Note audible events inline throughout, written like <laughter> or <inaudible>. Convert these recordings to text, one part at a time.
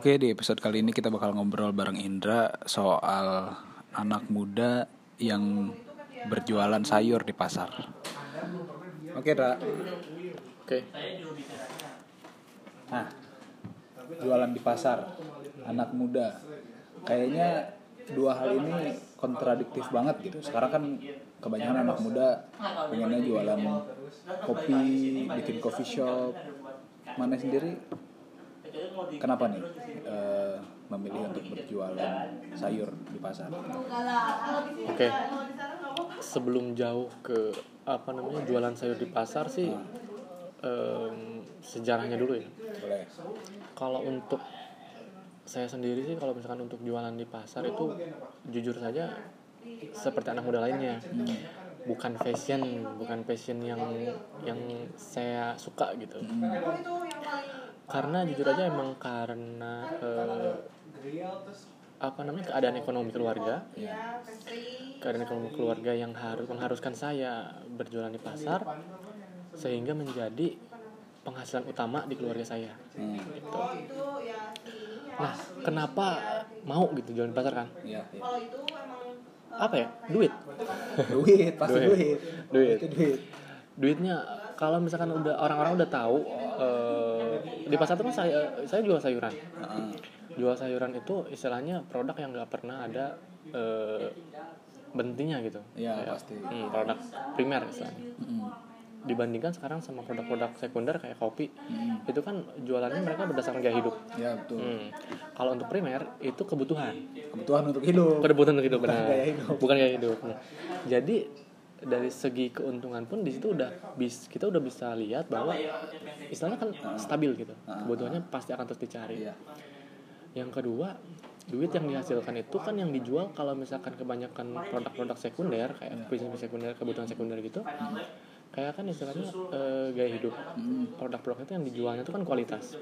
Oke, di episode kali ini kita bakal ngobrol bareng Indra soal anak muda yang berjualan sayur di pasar. Oke, Ra. Oke. Nah, jualan di pasar, anak muda. Kayaknya dua hal ini kontradiktif banget gitu. Sekarang kan kebanyakan anak muda pengennya jualan kopi, bikin coffee shop. Mana sendiri kenapa nih eh, memilih untuk berjualan sayur di pasar? Oke. Sebelum jauh ke apa namanya jualan sayur di pasar sih em, sejarahnya dulu ya. Boleh. Kalau untuk saya sendiri sih kalau misalkan untuk jualan di pasar itu jujur saja seperti anak muda lainnya. Bukan fashion, bukan fashion yang yang saya suka gitu. Karena jujur aja emang karena eh, apa namanya keadaan ekonomi keluarga keadaan ekonomi keluarga yang harus mengharuskan saya berjualan di pasar sehingga menjadi penghasilan utama di keluarga saya Hmm, gitu. Nah, kenapa mau gitu jualan di pasar kan? iya, iya. Apa ya? Duit. Duit, pasti Duit. duit. Duit. Duitnya kalau misalkan udah orang-orang udah tahu eh, di pasar itu kan saya saya jual sayuran. Jual sayuran itu istilahnya produk yang nggak pernah ada eh, berhentinya gitu. Iya, Kayak, pasti. hmm, produk primer istilahnya. Mm, Dibandingkan sekarang sama produk-produk sekunder kayak kopi, mm. itu kan jualannya mereka berdasarkan gaya hidup. Ya betul. Hmm. Kalau untuk primer itu kebutuhan. Kebutuhan untuk hidup. kebutuhan untuk hidup Bukan benar gaya hidup. bukan gaya hidup Nah, jadi dari segi keuntungan pun di situ udah bis kita udah bisa lihat bahwa istilahnya kan stabil gitu. Kebutuhannya pasti akan terus dicari. Iya. yang kedua duit yang dihasilkan itu kan yang dijual kalau misalkan kebanyakan produk-produk sekunder kayak bisnis sekunder kebutuhan sekunder gitu. Kayak kan istilahnya eh, gaya hidup. Produk-produk itu yang dijualnya itu kan kualitas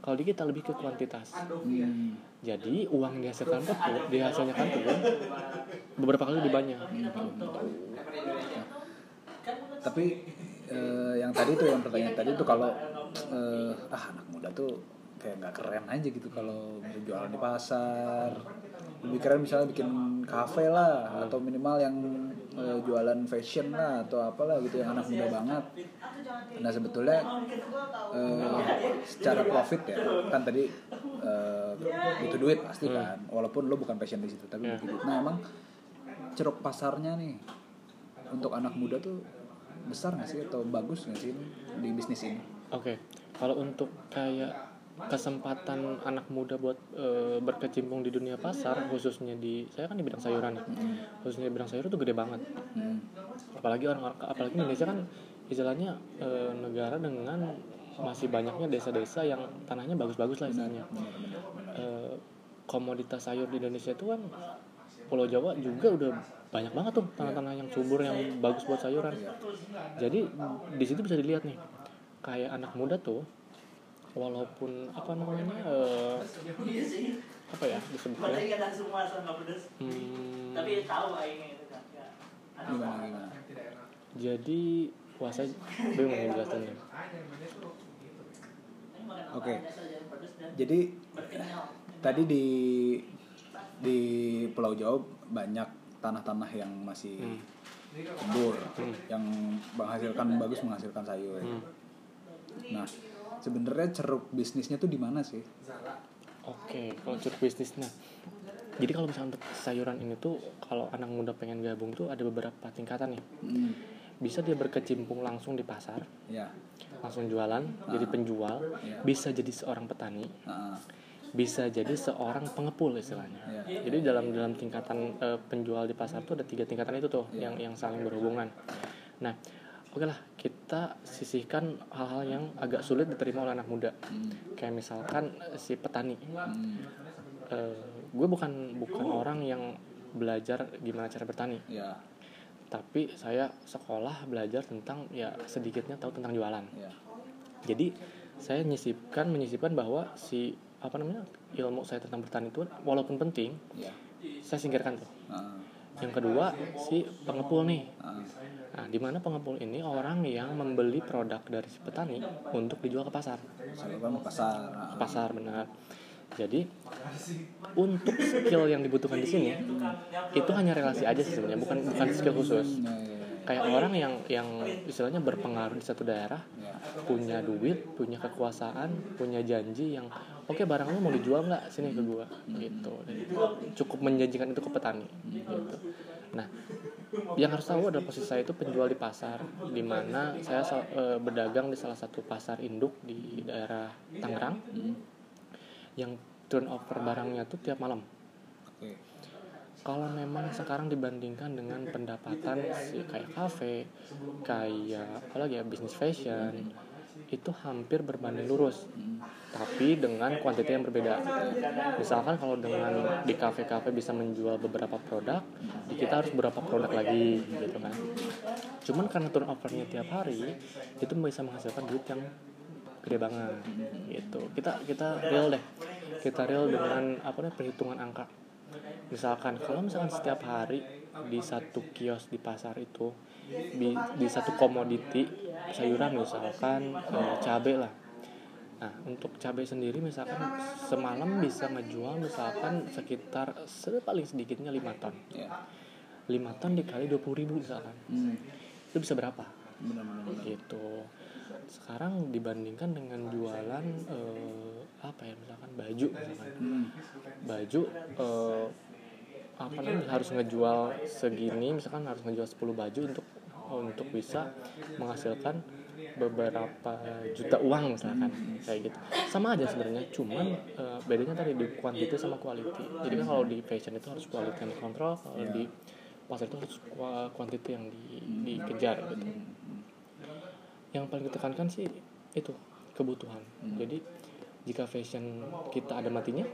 kalau di kita lebih ke kuantitas Hmm. jadi uang dihasilkan tuh dihasilkan tuh beberapa kali lebih banyak. Tapi eh, yang tadi tuh yang pertanyaan tadi tuh kalau eh, ah anak muda tuh kayak nggak keren aja gitu kalau berjualan di pasar. Lebih keren misalnya bikin kafe lah atau minimal yang eh, jualan fashion lah atau apalah gitu yang anak muda banget. Nah sebetulnya eh, secara profit ya kan tadi eh, butuh duit pasti kan walaupun lo bukan passion di situ tapi butuh duit. Nah emang ceruk pasarnya nih untuk anak muda tuh besar nggak sih atau bagus nggak sih di bisnis ini? Oke, kalau untuk kayak kesempatan anak muda buat eh, berkecimpung di dunia pasar khususnya di saya kan di bidang sayuran ya khususnya di bidang sayur itu gede banget. Hmm. apalagi orang apalagi Indonesia kan istilahnya eh, negara dengan masih banyaknya desa-desa yang tanahnya bagus-bagus lah istilahnya. Eh, komoditas sayur di Indonesia itu kan Pulau Jawa juga udah banyak banget tuh tanah-tanah yang subur yang bagus buat sayuran. Jadi di situ bisa dilihat nih kayak anak muda tuh walaupun apa namanya eh, apa ya disebutnya? Hmm, Gimana gimana? jadi wah saya bingung nih jelasannya Oke. Jadi tadi di di Pulau Jawa banyak tanah-tanah yang masih Hmm. subur, yang menghasilkan bagus menghasilkan sayur. Hmm. Nah, sebenarnya ceruk bisnisnya tuh di mana sih? Oke, kalau ceruk bisnisnya. Jadi kalau misalnya untuk sayuran ini tuh kalau anak muda pengen gabung tuh ada beberapa tingkatan nih. Hmm, Bisa dia berkecimpung langsung di pasar, ya. langsung jualan, jadi penjual, Iya. bisa jadi seorang petani, Nah, bisa jadi seorang pengepul istilahnya. Iya. Jadi dalam dalam tingkatan eh, penjual di pasar tuh ada tiga tingkatan itu tuh yang yang saling berhubungan. Nah, oke lah kita sisihkan hal-hal yang agak sulit diterima oleh anak muda. hmm, Kayak misalkan eh, si petani. hmm, Eh, gue bukan bukan orang yang belajar gimana cara bertani, ya, tapi saya sekolah belajar tentang ya sedikitnya tahu tentang jualan. ya. Jadi saya menyisipkan menyisipkan bahwa si apa namanya ilmu saya tentang bertani itu walaupun penting, Ya. saya singkirkan tuh. Nah, Yang kedua si pengepul nih. nah, Nah, di mana pengepul ini orang yang membeli produk dari si petani untuk dijual ke pasar. ke pasar. Ke pasar benar. jadi untuk skill yang dibutuhkan di sini itu hanya relasi aja sih sebenarnya bukan bukan skill khusus Ya, ya, ya. kayak orang yang yang istilahnya berpengaruh di satu daerah Ya. punya duit punya kekuasaan punya janji yang oke barang lu mau dijual nggak sini ke gua gitu cukup menjanjikan itu ke petani gitu nah yang harus tahu adalah posisi saya itu penjual di pasar di mana saya eh, berdagang di salah satu pasar induk di daerah Tangerang. Yang turnover barangnya tuh tiap malam. Kalau memang sekarang dibandingkan dengan pendapatan si kayak kafe kayak apalagi ya bisnis fashion itu hampir berbanding lurus tapi dengan kuantiti yang berbeda. Misalkan kalau dengan di kafe-kafe bisa menjual beberapa produk di kita harus beberapa produk lagi gitu kan. Cuman karena turnovernya tiap hari itu bisa menghasilkan duit yang gede banget gitu. Kita kita real deh. Kita real dengan apa namanya perhitungan angka. Misalkan kalau misalkan setiap hari di satu kios di pasar itu di, di satu komoditi sayuran misalkan eh, cabai lah nah untuk cabai sendiri misalkan semalam bisa ngejual misalkan sekitar se- paling sedikitnya 5 ton Ya. 5 ton dikali 20 ribu misalkan Hmm. itu bisa berapa Benar-benar. gitu sekarang dibandingkan dengan jualan eh, apa ya misalkan baju misalkan Hmm. baju eh, apa namanya harus ngejual segini misalkan harus ngejual 10 baju untuk untuk bisa menghasilkan beberapa juta uang misalkan kayak gitu. Sama aja sebenarnya cuman eh, bedanya tadi di quantity sama quality. Jadi kan kalau di fashion itu harus quality yang dikontrol kalau di pasar itu harus qua- quantity yang di, dikejar gitu. Yang paling ditekankan sih itu kebutuhan. Jadi jika fashion kita ada matinya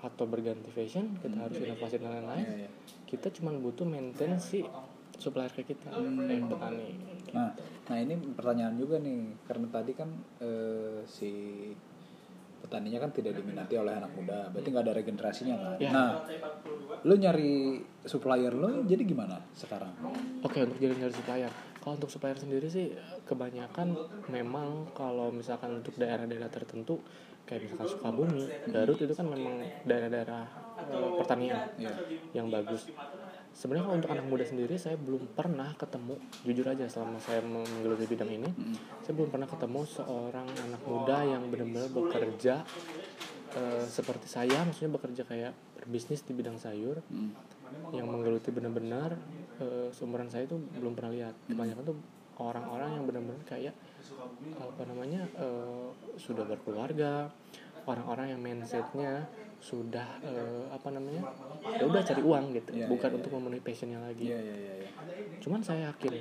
atau berganti fashion kita harus inovasi dan lain-lain Ya, ya. kita cuma butuh maintain si supplier ke kita kayak petani Nah, nah ini pertanyaan juga nih karena tadi kan eh, si petaninya kan tidak diminati oleh anak muda, berarti nggak ada regenerasinya kan. Ya. Nah, lu nyari supplier lo jadi gimana sekarang? Oke untuk jadi dari supplier. Kalau untuk supplier sendiri sih kebanyakan memang kalau misalkan untuk daerah-daerah tertentu kayak misalkan Sukabumi, Garut itu kan memang daerah-daerah eh, pertanian Ya. yang bagus. Sebenarnya kalau untuk anak muda sendiri saya belum pernah ketemu, jujur aja selama saya menggeluti bidang ini, saya belum pernah ketemu seorang anak muda yang benar-benar bekerja eh, seperti saya, maksudnya bekerja kayak berbisnis di bidang sayur Hmm. yang menggeluti benar-benar eh, seumuran saya itu belum pernah lihat. Kebanyakan tuh orang-orang yang benar-benar kayak apa namanya eh, sudah berkeluarga orang-orang yang mindsetnya sudah eh, apa namanya ya udah cari uang gitu Iya, bukan iya, untuk memenuhi passionnya lagi Iya, iya, iya. iya. cuman saya yakin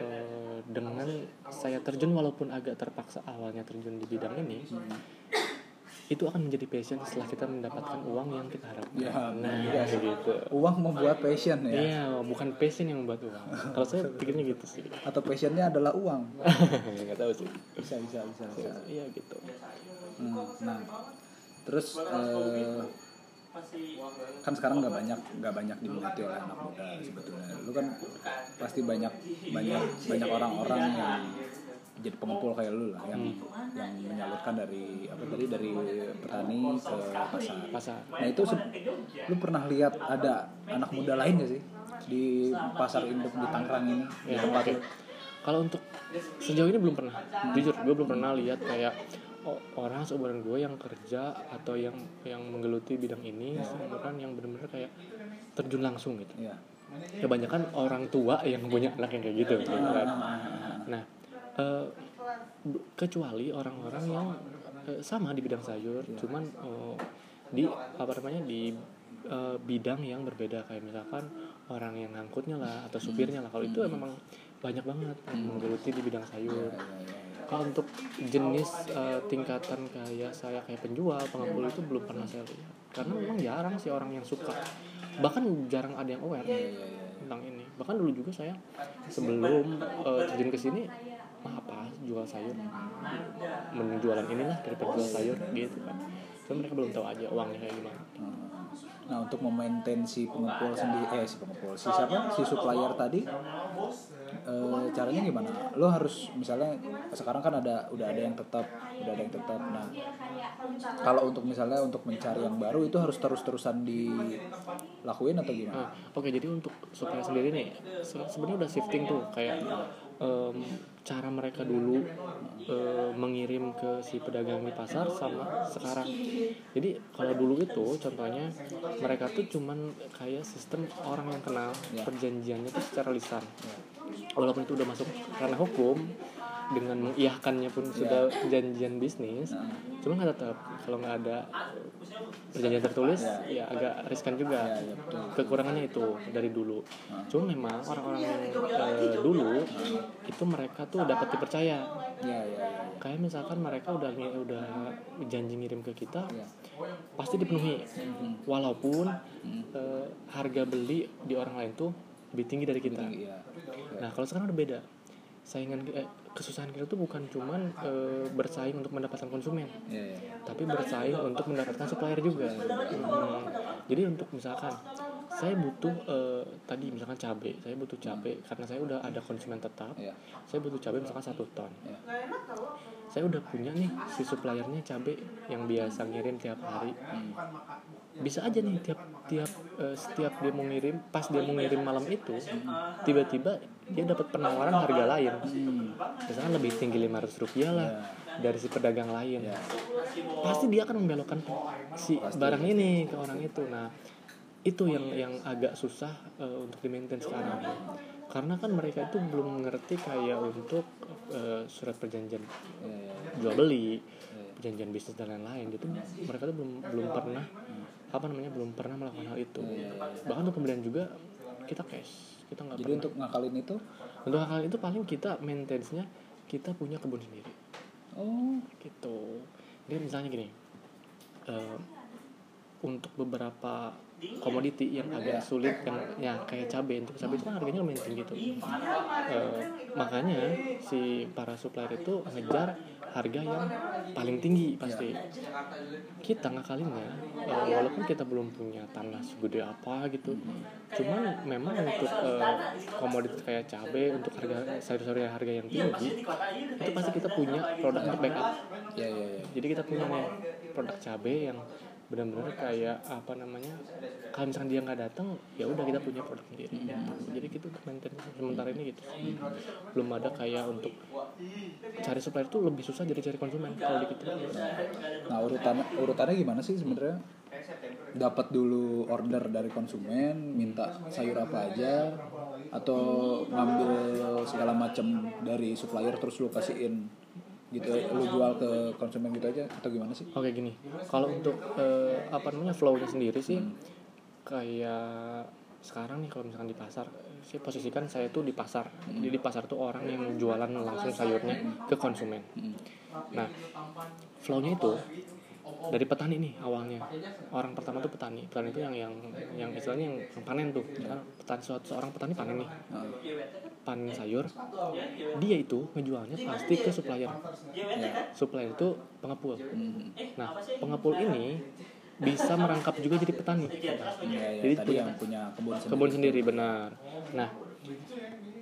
eh, dengan saya terjun walaupun agak terpaksa awalnya terjun di bidang ini itu akan menjadi passion setelah kita mendapatkan uang yang kita harapkan Ya, nah sih. gitu Uang membuat passion ya. Iya, bukan passion yang membuat uang. Kalau saya pikirnya gitu sih. Atau passionnya adalah uang. <laughs> Nggak tahu sih. Bisa, bisa, bisa. bisa. Iya gitu. Hmm, Nah, terus eh, kan sekarang nggak banyak nggak banyak diminati oleh anak muda sebetulnya. Lu kan pasti banyak banyak banyak orang-orang yang jadi pengumpul kayak lu lah yang yang menyalurkan dari apa tadi dari petani ke pasar. Pasar. Nah itu lu pernah lihat ada anak muda lain gak sih? Di pasar induk di Tangerang ini? di Ya, tempat oke. lu? Kalau untuk sejauh ini belum pernah. Jujur, gue belum pernah lihat kayak orang seumuran gue yang kerja atau yang yang menggeluti bidang ini seumuran yang benar-benar kayak terjun langsung gitu. Iya. Kebanyakan orang tua yang punya anak yang kayak gitu, gitu kan. Nah, eh, bu- kecuali orang-orang yang eh, sama di bidang sayur, cuman eh, di apa namanya di eh, bidang yang berbeda kayak misalkan orang yang ngangkutnya lah atau supirnya lah. Kalau itu memang banyak banget yang menggeluti di bidang sayur. Kalau untuk jenis eh, tingkatan kayak saya kayak penjual, pengepul itu belum pernah saya lihat. Karena memang jarang sih orang yang suka. Bahkan jarang ada yang aware tentang ini. Bahkan dulu juga saya sebelum eh, terjun ke sini, mah apa jual sayur? Menjualan inilah daripada jual sayur gitu kan. Cuma mereka belum tahu aja uangnya kayak gimana. Nah untuk memaintain si pengumpul sendiri, eh si pengumpul, si siapa? Si supplier tadi eh, caranya gimana? Lo harus misalnya sekarang kan ada udah ada yang tetap udah ada yang tetap. Nah kalau untuk misalnya untuk mencari yang baru itu harus terus-terusan dilakuin atau gimana? Nah, oke jadi untuk supaya sendiri nih se- sebenarnya udah shifting tuh kayak em, cara mereka dulu eh, mengirim ke si pedagang di pasar sama sekarang. Jadi kalau dulu itu contohnya mereka tuh cuman kayak sistem orang yang kenal perjanjiannya tuh secara lisan. Walaupun itu udah masuk ranah hukum dengan mengiyahkannya pun sudah perjanjian bisnis, cuma nggak tetap. Kalau nggak ada perjanjian tertulis ya agak riskan juga. Ya, ya, betul. kekurangannya itu dari dulu. Cuma memang orang-orang yang eh, dulu itu mereka tuh dapat dipercaya ya ya ya kayak misalkan mereka udah udah janji ngirim ke kita ya pasti dipenuhi. Walaupun eh, harga beli di orang lain tuh lebih tinggi dari kita. Iya. Nah kalau sekarang udah beda saingan eh, kesusahan kita tuh bukan cuman eh, bersaing untuk mendapatkan konsumen ya ya tapi bersaing untuk mendapatkan supplier juga. Hmm. Jadi untuk misalkan saya butuh eh, tadi misalkan cabai, saya butuh cabai karena saya udah ada konsumen tetap, ya saya butuh cabai misalkan satu ton. ya Saya udah punya nih si suppliernya cabai yang biasa ngirim tiap hari. Bisa aja nih tiap tiap eh, setiap dia mau ngirim, pas dia mau ngirim malam itu, tiba-tiba dia dapat penawaran harga lain. Misalkan lebih tinggi 500 rupiah lah dari si pedagang lain. Ya. Pasti dia akan membelokkan si barang ini ke orang itu. Nah itu yang yang agak susah eh, untuk di maintain sekarang. Karena kan mereka itu belum mengerti kayak untuk eh, surat perjanjian ya ya. jual beli perjanjian bisnis dan lain-lain itu mereka tuh belum belum pernah apa namanya belum pernah melakukan hal itu. Bahkan untuk kemudian juga kita cash. Kita nggak jadi pernah. untuk ngakalin itu? Untuk hal itu paling kita maintenance-nya kita punya kebun sendiri. Oh. Gitu. Jadi misalnya gini eh, untuk beberapa komoditi yang agak sulit yang ya kayak cabai untuk cabai itu kan harganya lumayan tinggi tuh Eh, makanya si para supplier itu ngejar harga yang paling tinggi pasti. Kita ngakalinnya eh, walaupun kita belum punya tanah segede apa gitu cuman memang untuk eh, komoditi kayak cabai untuk harga sayur-sayur harga yang tinggi itu pasti kita punya produk untuk backup ya ya ya jadi kita punya nih produk cabai yang benar-benar kayak apa namanya kalau misalkan dia nggak datang ya udah kita punya produk sendiri. Jadi gitu maintain sementara ini gitu. Belum ada kayak untuk cari supplier itu lebih susah jadi cari konsumen kalau di kita Nah urutan urutannya gimana sih sebenarnya? Dapat dulu order dari konsumen, minta sayur apa aja, atau ngambil segala macam dari supplier terus lu kasihin gitu, lu jual ke konsumen gitu aja atau gimana sih? Oke gini, kalau untuk eh, apa namanya flow-nya sendiri sih kayak sekarang nih kalau misalkan di pasar, saya posisikan saya tuh di pasar. Jadi di pasar tuh orang yang jualan langsung sayurnya ke konsumen. Nah, flow-nya itu dari petani nih awalnya. Orang pertama tuh petani. Petani itu yang yang yang istilahnya yang, yang panen tuh. Kan petani suatu seorang petani panen nih. Panen sayur. Dia itu ngejualnya pasti ke supplier. Supplier itu pengepul. Nah, pengepul ini bisa merangkap juga jadi petani. Ya, ya, Jadi punya- yang punya kebun sendiri. kebun sendiri benar nah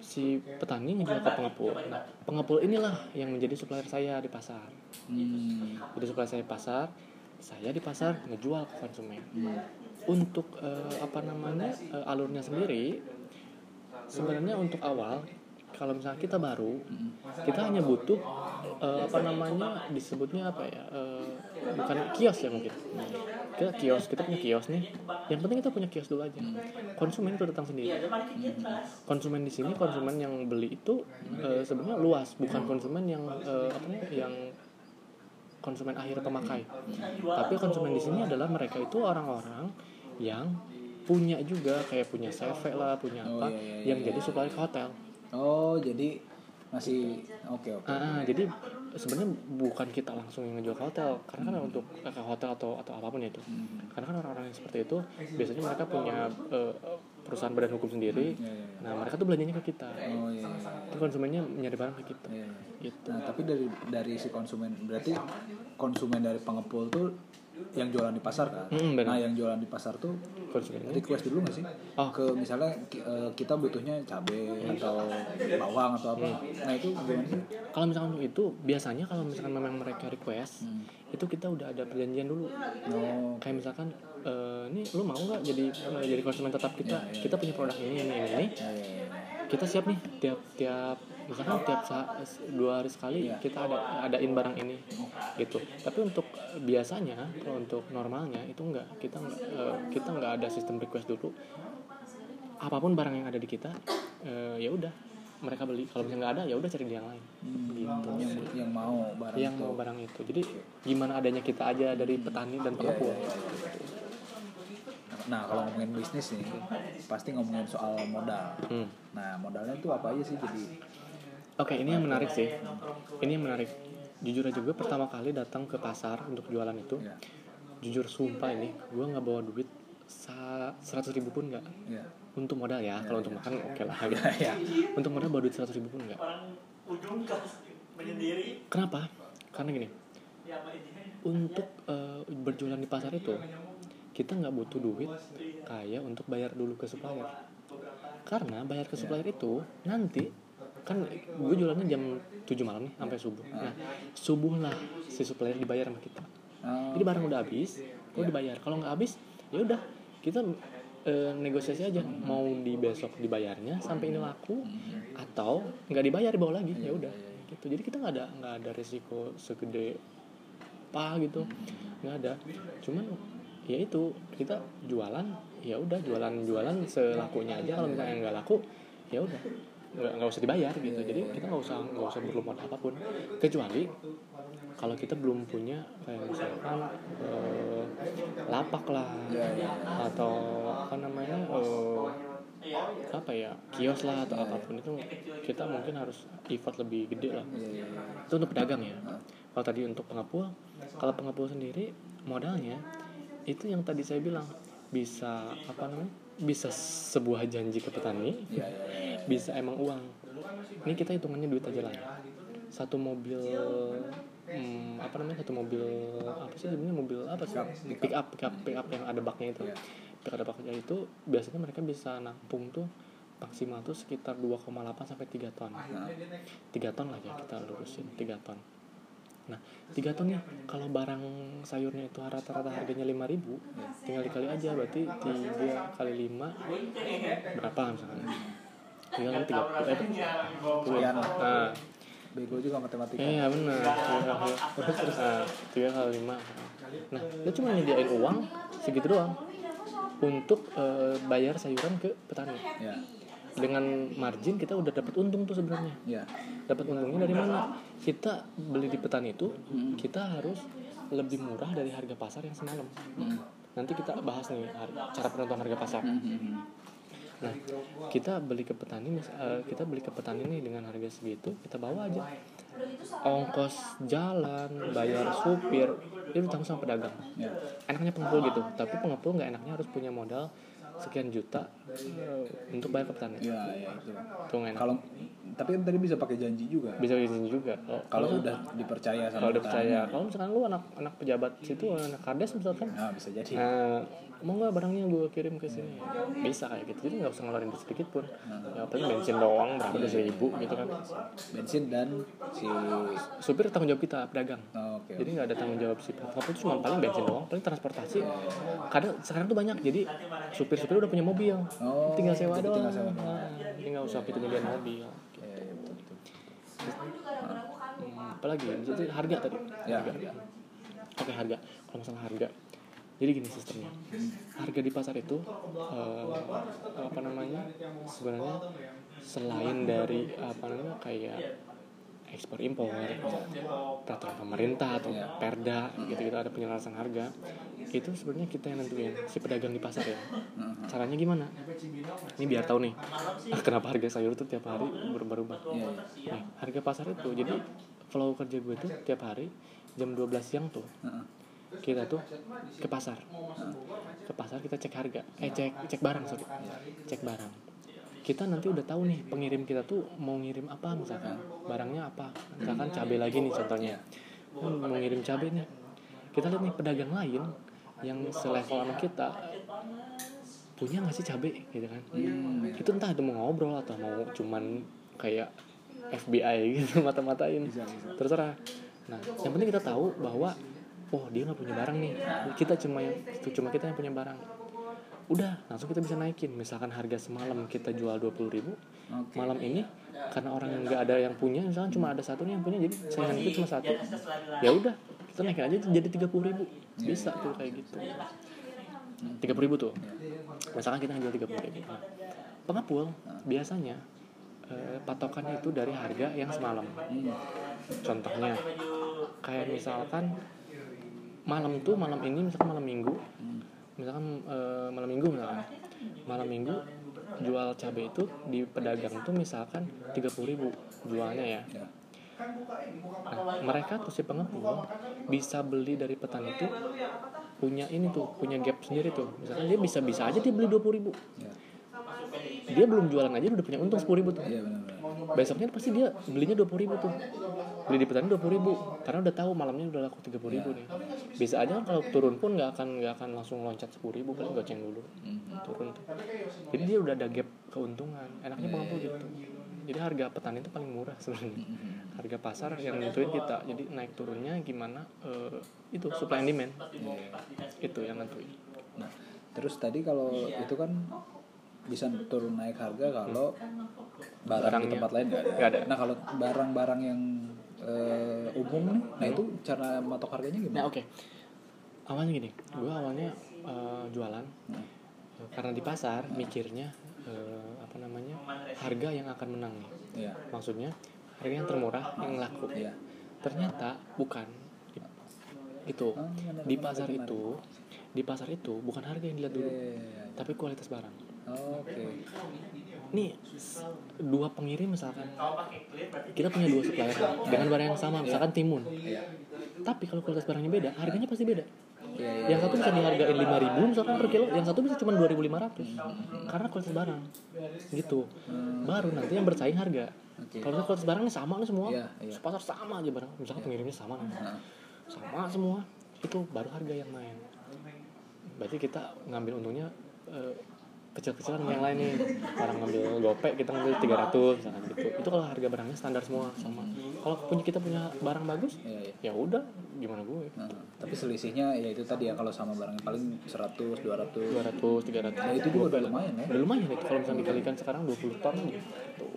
si petani ngejual ke pengepul. Nah pengepul inilah yang menjadi supplier saya di pasar. Hmm, jadi supplier saya di pasar saya di pasar ngejual ke konsumen. Hmm. untuk eh, apa namanya eh, alurnya sendiri sebenarnya untuk awal kalau misalnya kita baru kita hanya butuh eh, apa namanya disebutnya apa ya eh, bukan kios ya mungkin kita kios kita punya kios nih. Yang penting kita punya kios dulu aja. Konsumen itu datang sendiri. Konsumen di sini konsumen yang beli itu eh, sebenarnya luas bukan konsumen yang eh, apa namanya yang konsumen akhir pemakai. Tapi konsumen di sini adalah mereka itu orang-orang yang punya juga kayak punya CV lah punya Oh, apa iya, iya, yang iya. jadi supplier ke hotel. Oh jadi masih oke oke. Ah, ah, jadi sebenarnya bukan kita langsung yang ngejual ke hotel karena kan untuk ke hotel atau atau apa pun ya itu karena kan orang-orang yang seperti itu biasanya mereka punya eh, perusahaan badan hukum sendiri Iya, iya, iya. nah mereka tuh belanjanya ke kita Oh iya. iya. Terus konsumennya nyari barang ke kita Iya, iya. gitu Nah tapi dari dari si konsumen berarti konsumen dari pengepul tuh yang jualan di pasar kan. Mm, benar. nah yang jualan di pasar tuh konsumen ini request dulu nggak sih? Oh. Ke misalnya eh, kita butuhnya cabai atau bawang atau apa. Nah itu gimana sih? kalau misalkan itu biasanya kalau misalkan memang mereka request Hmm. itu kita udah ada perjanjian dulu Oh, kayak misalkan eh, ini lu mau nggak jadi eh, jadi konsumen tetap kita Iya, iya. kita punya produk ini ini ini, ini. ya, ya, ya. kita siap nih tiap tiap misalkan tiap sa- dua hari sekali kita ada adain barang ini gitu tapi untuk biasanya kalau untuk normalnya itu enggak kita enggak eh, kita enggak ada sistem request dulu apa pun barang yang ada di kita eh, ya udah mereka beli kalau misalnya nggak ada ya udah cari di yang lain Hmm, gitu yang, yang mau barang yang itu. mau barang itu jadi gimana adanya kita aja dari petani dan Iya, pengepul iya, iya, itu, itu. Nah kalau ngomongin bisnis nih, pasti ngomongin soal modal. Hmm. Nah modalnya tuh apa aja sih jadi? Oke, ini yang menarik sih. Ini yang menarik. Jujur aja gue pertama kali datang ke pasar untuk jualan itu, Ya, jujur sumpah ini, gue nggak bawa duit seratus ribu pun nggak. ya, Untuk modal ya, kalau untuk makan oke lah. ya, ya. Untuk modal bawa duit seratus ribu pun nggak. Kenapa? Karena gini, untuk eh, berjualan di pasar itu, kita nggak butuh duit kayak untuk bayar dulu ke supplier. Karena bayar ke supplier itu nanti kan gue jualannya jam 7 malam nih sampai subuh. Nah, subuh lah si supplier dibayar sama kita. Oh, Jadi barang udah habis, gue dibayar. Kalau nggak habis, ya udah kita eh, negosiasi aja mau di besok dibayarnya sampai ini laku atau nggak dibayar dibawa lagi ya udah gitu. Jadi kita nggak ada nggak ada resiko segede apa gitu nggak ada. Cuman ya itu kita jualan ya udah jualan jualan selakunya aja kalau misalnya nggak laku ya udah nggak usah dibayar gitu. Jadi kita nggak usah nggak usah berlumut apa pun. Kecuali kalau kita belum punya kayak misalkan eh, lapak lah atau apa namanya eh, apa ya kios lah atau apa pun itu kita mungkin harus effort lebih gede lah. Itu untuk pedagang ya. Kalau tadi untuk pengepul kalau pengepul sendiri modalnya itu yang tadi saya bilang bisa apa namanya bisa sebuah janji ke petani Iya, iya, iya. bisa emang uang. Ini kita hitungannya duit aja lah. Ya satu mobil hmm, apa namanya satu mobil apa sih sebenarnya mobil apa sih? Pick up pick up. pick up yang ada baknya itu. Pick up ada baknya. Itu biasanya mereka bisa nampung tuh maksimal tuh sekitar 2,8 sampai 3 ton. Nah, 3 ton lah ya kita lurusin 3 ton nah 3 ton nih kalau barang sayurnya itu rata-rata harganya 5000 tinggal dikali aja berarti 3 kali 5 berapa misalkan? Tinggal kali 3 eh, Sekian. nah. Bego juga matematika. iya benar. Tiga kali nah, tiga kali lima. Nah dia cuma nyediain uang segitu doang untuk eh, bayar sayuran ke petani. Ya, dengan margin kita udah dapat untung tuh sebenarnya. Ya. dapat untungnya dari mana? Kita beli di petani itu kita harus lebih murah dari harga pasar yang semalam. Nanti kita bahas nih cara penentuan harga pasar. Nah kita beli ke petani eh, kita beli ke petani nih dengan harga segitu kita bawa aja. Ongkos jalan bayar supir itu ditanggung sama pedagang. Ya. enaknya pengepul gitu tapi pengepul nggak enaknya harus punya modal sekian juta eh, untuk bayar ke petani Ya, ya itu. itu enak Kalau tapi kan tadi bisa pakai janji juga. bisa izin juga Kalau udah dipercaya sama kalau udah petani. percaya kalau misalkan lu anak anak pejabat situ anak kades misalkan Nah, bisa jadi. nah, mau nggak barangnya gue kirim ke sini? Bisa kayak gitu. Jadi nggak usah ngeluarin sedikit pun. Ya paling bensin doang berapa dua ribu gitu kan. Bensin dan si supir tanggung jawab kita pedagang. Oh, oke. jadi nggak ada tanggung jawab si pengepul itu cuma paling bensin doang paling transportasi. Kadang sekarang tuh banyak. Jadi supir supir udah punya mobil. Oh, tinggal sewa doang tinggal sewa. Nah, jadi nggak usah kita nyediain mobil. Ya, ya, betul, betul. hmm, apalagi jadi harga tadi. Ya, harga. ya. Oke harga. Kalau masalah harga, jadi gini sistemnya. Harga di pasar itu eh, apa namanya? Sebenarnya selain dari apa namanya kayak ekspor impor, peraturan pemerintah atau perda gitu-gitu ada penyelarasan harga itu sebenarnya kita yang nentuin si pedagang di pasar ya caranya gimana ini biar tahu nih <laughs> kenapa harga sayur itu tiap hari berubah-ubah Iya. Nih, harga pasar itu jadi flow kerja gue tuh tiap hari jam 12 siang tuh. Kita tuh ke pasar. Ke pasar kita cek harga. Eh cek cek barang sorry. Cek barang. Kita nanti udah tahu nih pengirim kita tuh mau ngirim apa misalkan. Barangnya apa. Misalkan cabai lagi nih contohnya. Hmm, mau ngirim cabai nih. Kita lihat nih pedagang lain yang selevel sama kita punya nggak sih cabai gitu kan? Hmm, itu entah itu mau ngobrol atau mau cuman kayak FBI gitu <laughs> mata-matain. Terserah. Nah yang penting kita tahu bahwa oh dia nggak punya barang nih. Kita cuma yang cuma kita yang punya barang. Udah langsung kita bisa naikin. Misalkan harga semalam kita jual 20.000 ribu Oke. malam ini karena orang yang nggak ada yang punya misalkan cuma ada satu nih yang punya jadi saingan itu cuma satu. Ya udah kita naikin aja jadi 30.000 ribu. Bisa tuh kayak gitu. 30.000 ribu tuh. Misalkan kita jual 30.000 ribu. Nah, pengepul biasanya eh, patokannya itu dari harga yang semalam. Hmm. contohnya kayak misalkan malam tuh malam ini misalkan malam minggu. Misalkan eh, malam minggu misalkan. Malam minggu jual cabai itu di pedagang tuh misalkan 30.000 ribu jualnya ya. Ya. nah, mereka tuh si pengepul bisa beli dari petani itu punya ini tuh punya gap sendiri tuh. Misalkan dia bisa bisa aja dia beli 20.000 ribu. Ya. dia belum jualan aja udah punya untung 10.000 ribu tuh. Iya besoknya pasti dia belinya dua ribu tuh beli di petani dua ribu. Karena udah tahu malamnya udah laku tiga ribu nih. Bisa aja kan kalau turun pun nggak akan nggak akan langsung loncat sepuluh ribu kan goceng dulu. Hmm. turun tuh. Jadi dia udah ada gap keuntungan. Enaknya pengepul gitu. jadi harga petani itu paling murah sebenarnya. Harga pasar yang nentuin kita. Jadi naik turunnya gimana eh, itu supply and demand. Itu yang nentuin. Nah, terus tadi kalau itu kan bisa turun naik harga kalau barang di tempat lain nggak ada. Nggak ada. Nah, kalau barang-barang yang eh, umum nih, nah itu cara matok harganya nah gimana? oke awalnya gini gue awalnya eh, jualan Nah, karena di pasar mikirnya eh, apa namanya harga yang akan menang nih Iya. maksudnya harga yang termurah yang laku Iya. ternyata bukan itu Oh, benar, di pasar benar. itu di pasar itu bukan harga yang dilihat Iya, dulu iya, iya, iya. tapi kualitas barang Oke. Nih dua pengirim misalkan. Kita punya dua supplier. Dengan barang yang sama misalkan timun. Iya. tapi kalau kualitas barangnya beda harganya pasti beda. Iya, iya. yang satu bisa dihargain 5000 misalkan per kilo yang satu bisa cuma 2500 karena kualitas barang. Gitu. Baru nanti yang bersaing harga. Kalau kualitas barangnya sama nih semua Iya, iya. pasar sama aja barang. Misalkan pengirimnya sama. Nih sama semua. Itu baru harga yang main. Berarti kita ngambil untungnya eh, kecil-kecilan yang lain nih orang ngambil gopek kita ngambil 300 misalkan gitu itu kalau harga barangnya standar semua sama kalau punya kita punya barang bagus iya. ya udah gimana gue Nah, tapi selisihnya ya itu tadi ya kalau sama barangnya paling 100, 200. 200 300 Nah, itu juga udah lumayan ya. udah lumayan itu kalau misalnya dikalikan sekarang 20 ton Tuh.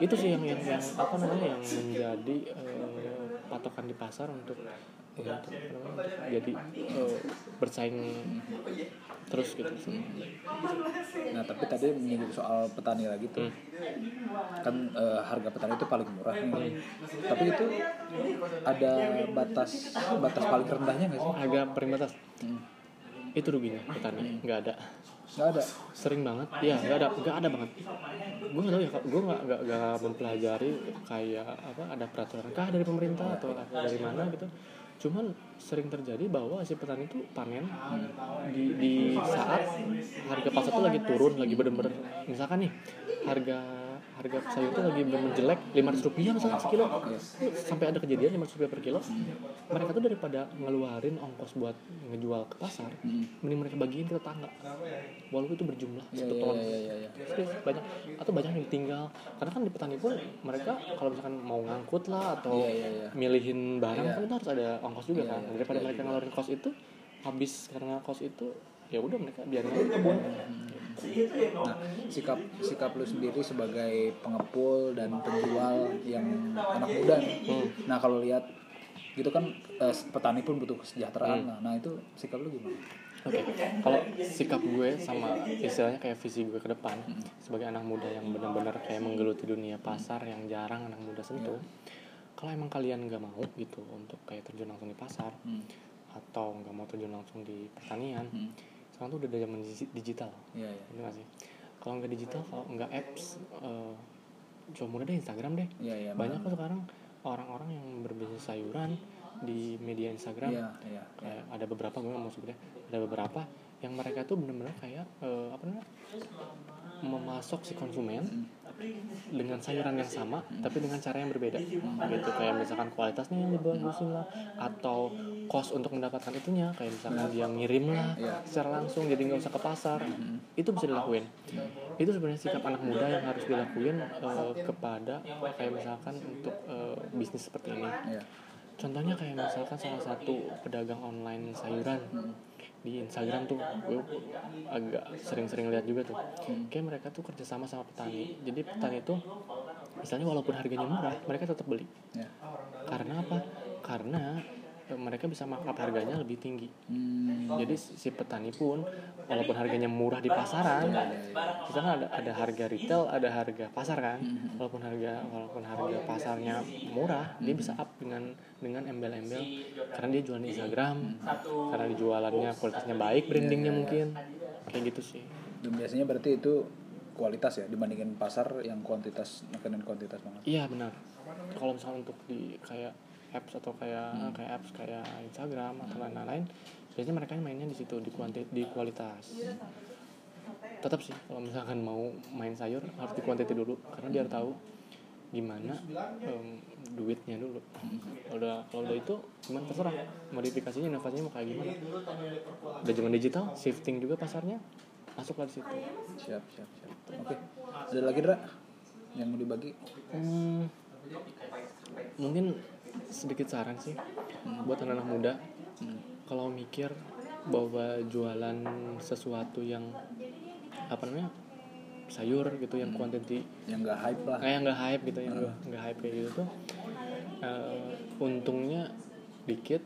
itu sih yang yang, yang apa namanya yang menjadi eh, patokan di pasar untuk namanya, jadi eh, bersaing terus gitu. Nah, tapi tadi menyinggung soal petani lagi tuh. Kan eh, harga petani itu paling murah nih. Tapi itu ada batas batas paling rendahnya nggak sih? harga paling batas Hmm. itu ruginya petani nggak ada. Nggak ada. sering banget. Ya nggak ada nggak ada banget. Gue nggak tahu ya gue nggak nggak mempelajari kayak apa ada peraturan kah dari pemerintah atau apa dari mana gitu cuman sering terjadi bahwa si petani itu panen di, di saat harga pasar tuh lagi turun lagi bener-bener. Misalkan nih harga harga sayur itu lagi bener jelek lima rupiah misalnya sekilo. Sampai ada kejadian lima rupiah per kilo. Mereka tuh daripada ngeluarin ongkos buat ngejual ke pasar mending mereka bagiin ke tetangga. Walaupun itu berjumlah Iya, satu iya, ton. iya, iya, iya. Serius, banyak. Atau banyak yang tinggal. Karena kan di petani pun mereka kalau misalkan mau ngangkut lah atau Iya, iya, iya. milihin barang Iya. kan itu harus ada ongkos juga Iya, kan. daripada iya, mereka iya. ngeluarin kos itu habis karena kos itu ya udah mereka biarin kebun Nah, sikap sikap lu sendiri sebagai pengepul dan penjual yang anak muda nih. Nah, kalau lihat gitu kan eh, petani pun butuh kesejahteraan. Nah, nah itu sikap lu gimana? Oke, kalau sikap gue sama istilahnya kayak visi gue ke depan sebagai anak muda yang benar-benar kayak menggeluti dunia pasar yang jarang anak muda sentuh. Kalau emang kalian nggak mau gitu untuk kayak terjun langsung di pasar Hmm. atau nggak mau terjun langsung di pertanian, Hmm. Sekarang tuh udah zaman digi- digital, Iya, iya. sih? Kalau nggak digital, kalau nggak apps, eh coba mudah deh Instagram deh. Iya, iya. Banyak kok sekarang orang-orang yang berbisnis sayuran di media Instagram Iya, iya. kayak ada beberapa mau sebutnya ada beberapa yang mereka tuh benar-benar kayak eh, apa namanya memasok si konsumen dengan sayuran yang sama tapi dengan cara yang berbeda. Gitu kayak misalkan kualitasnya yang dibagusin lah. Atau cost untuk mendapatkan itunya kayak misalkan dia ngirim lah Iya. secara langsung jadi nggak usah ke pasar. Itu bisa dilakuin. Itu sebenarnya sikap anak muda yang harus dilakuin eh, kepada kayak misalkan untuk eh, bisnis seperti ini. Iya. contohnya kayak misalkan salah satu pedagang online sayuran di Instagram tuh gue agak sering-sering lihat juga tuh. Kayak mereka tuh kerjasama sama petani. Jadi petani tuh misalnya walaupun harganya murah mereka tetap beli. Ya. karena apa? Karena mereka bisa markup harganya lebih tinggi. Hmm. jadi si petani pun walaupun harganya murah di pasaran kita kan ada ada harga retail ada harga pasar kan? Walaupun harga walaupun harga pasarnya murah dia bisa up dengan dengan embel-embel. Karena dia jualan di Instagram karena dia jualannya kualitasnya baik brandingnya mungkin. Kayak gitu sih. Dan biasanya berarti itu kualitas ya dibandingin pasar yang kuantitas makanan kuantitas banget. iya benar. Kalau misalnya untuk di kayak apps atau kayak kayak apps kayak Instagram atau lain-lain biasanya mereka mainnya di situ di kuanti di kualitas tetap sih kalau misalkan mau main sayur harus di kuantiti dulu karena biar tahu gimana em, duitnya dulu kalau udah kalau udah itu gimana terserah modifikasinya inovasinya mau kayak gimana udah zaman digital shifting juga pasarnya masuklah di situ Siap, siap, siap. Oke. Ada lagi, Dra? Yang mau dibagi? Hmm, mungkin sedikit saran sih buat anak-anak muda. Kalau mikir bahwa jualan sesuatu yang apa namanya sayur gitu yang quantity Yang nggak hype lah. kayak nggak hype gitu yang nggak nggak hype kayak gitu tuh eh, untungnya dikit.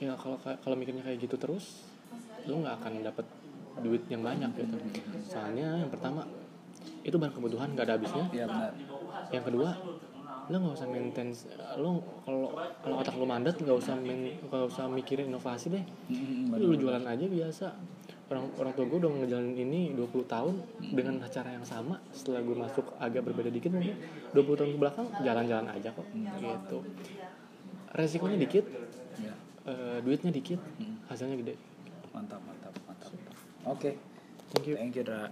Ya kalau ka- kalau mikirnya kayak gitu terus lu nggak akan dapat duit yang banyak gitu. Soalnya yang pertama itu barang kebutuhan nggak ada habisnya. Benar. yang kedua lo nggak usah maintain lo kalau kalau otak lo mandat nggak usah main nggak usah mikirin inovasi deh. Lu jualan aja biasa. Orang orang tua gue udah ngejalanin ini 20 tahun dengan cara yang sama. Setelah gue masuk agak berbeda dikit mungkin 20 tahun ke belakang jalan-jalan aja kok. Gitu. Resikonya dikit Ya. eh, duitnya dikit hasilnya gede. Mantap, mantap, mantap. Oke. thank you. Thank you, Dra.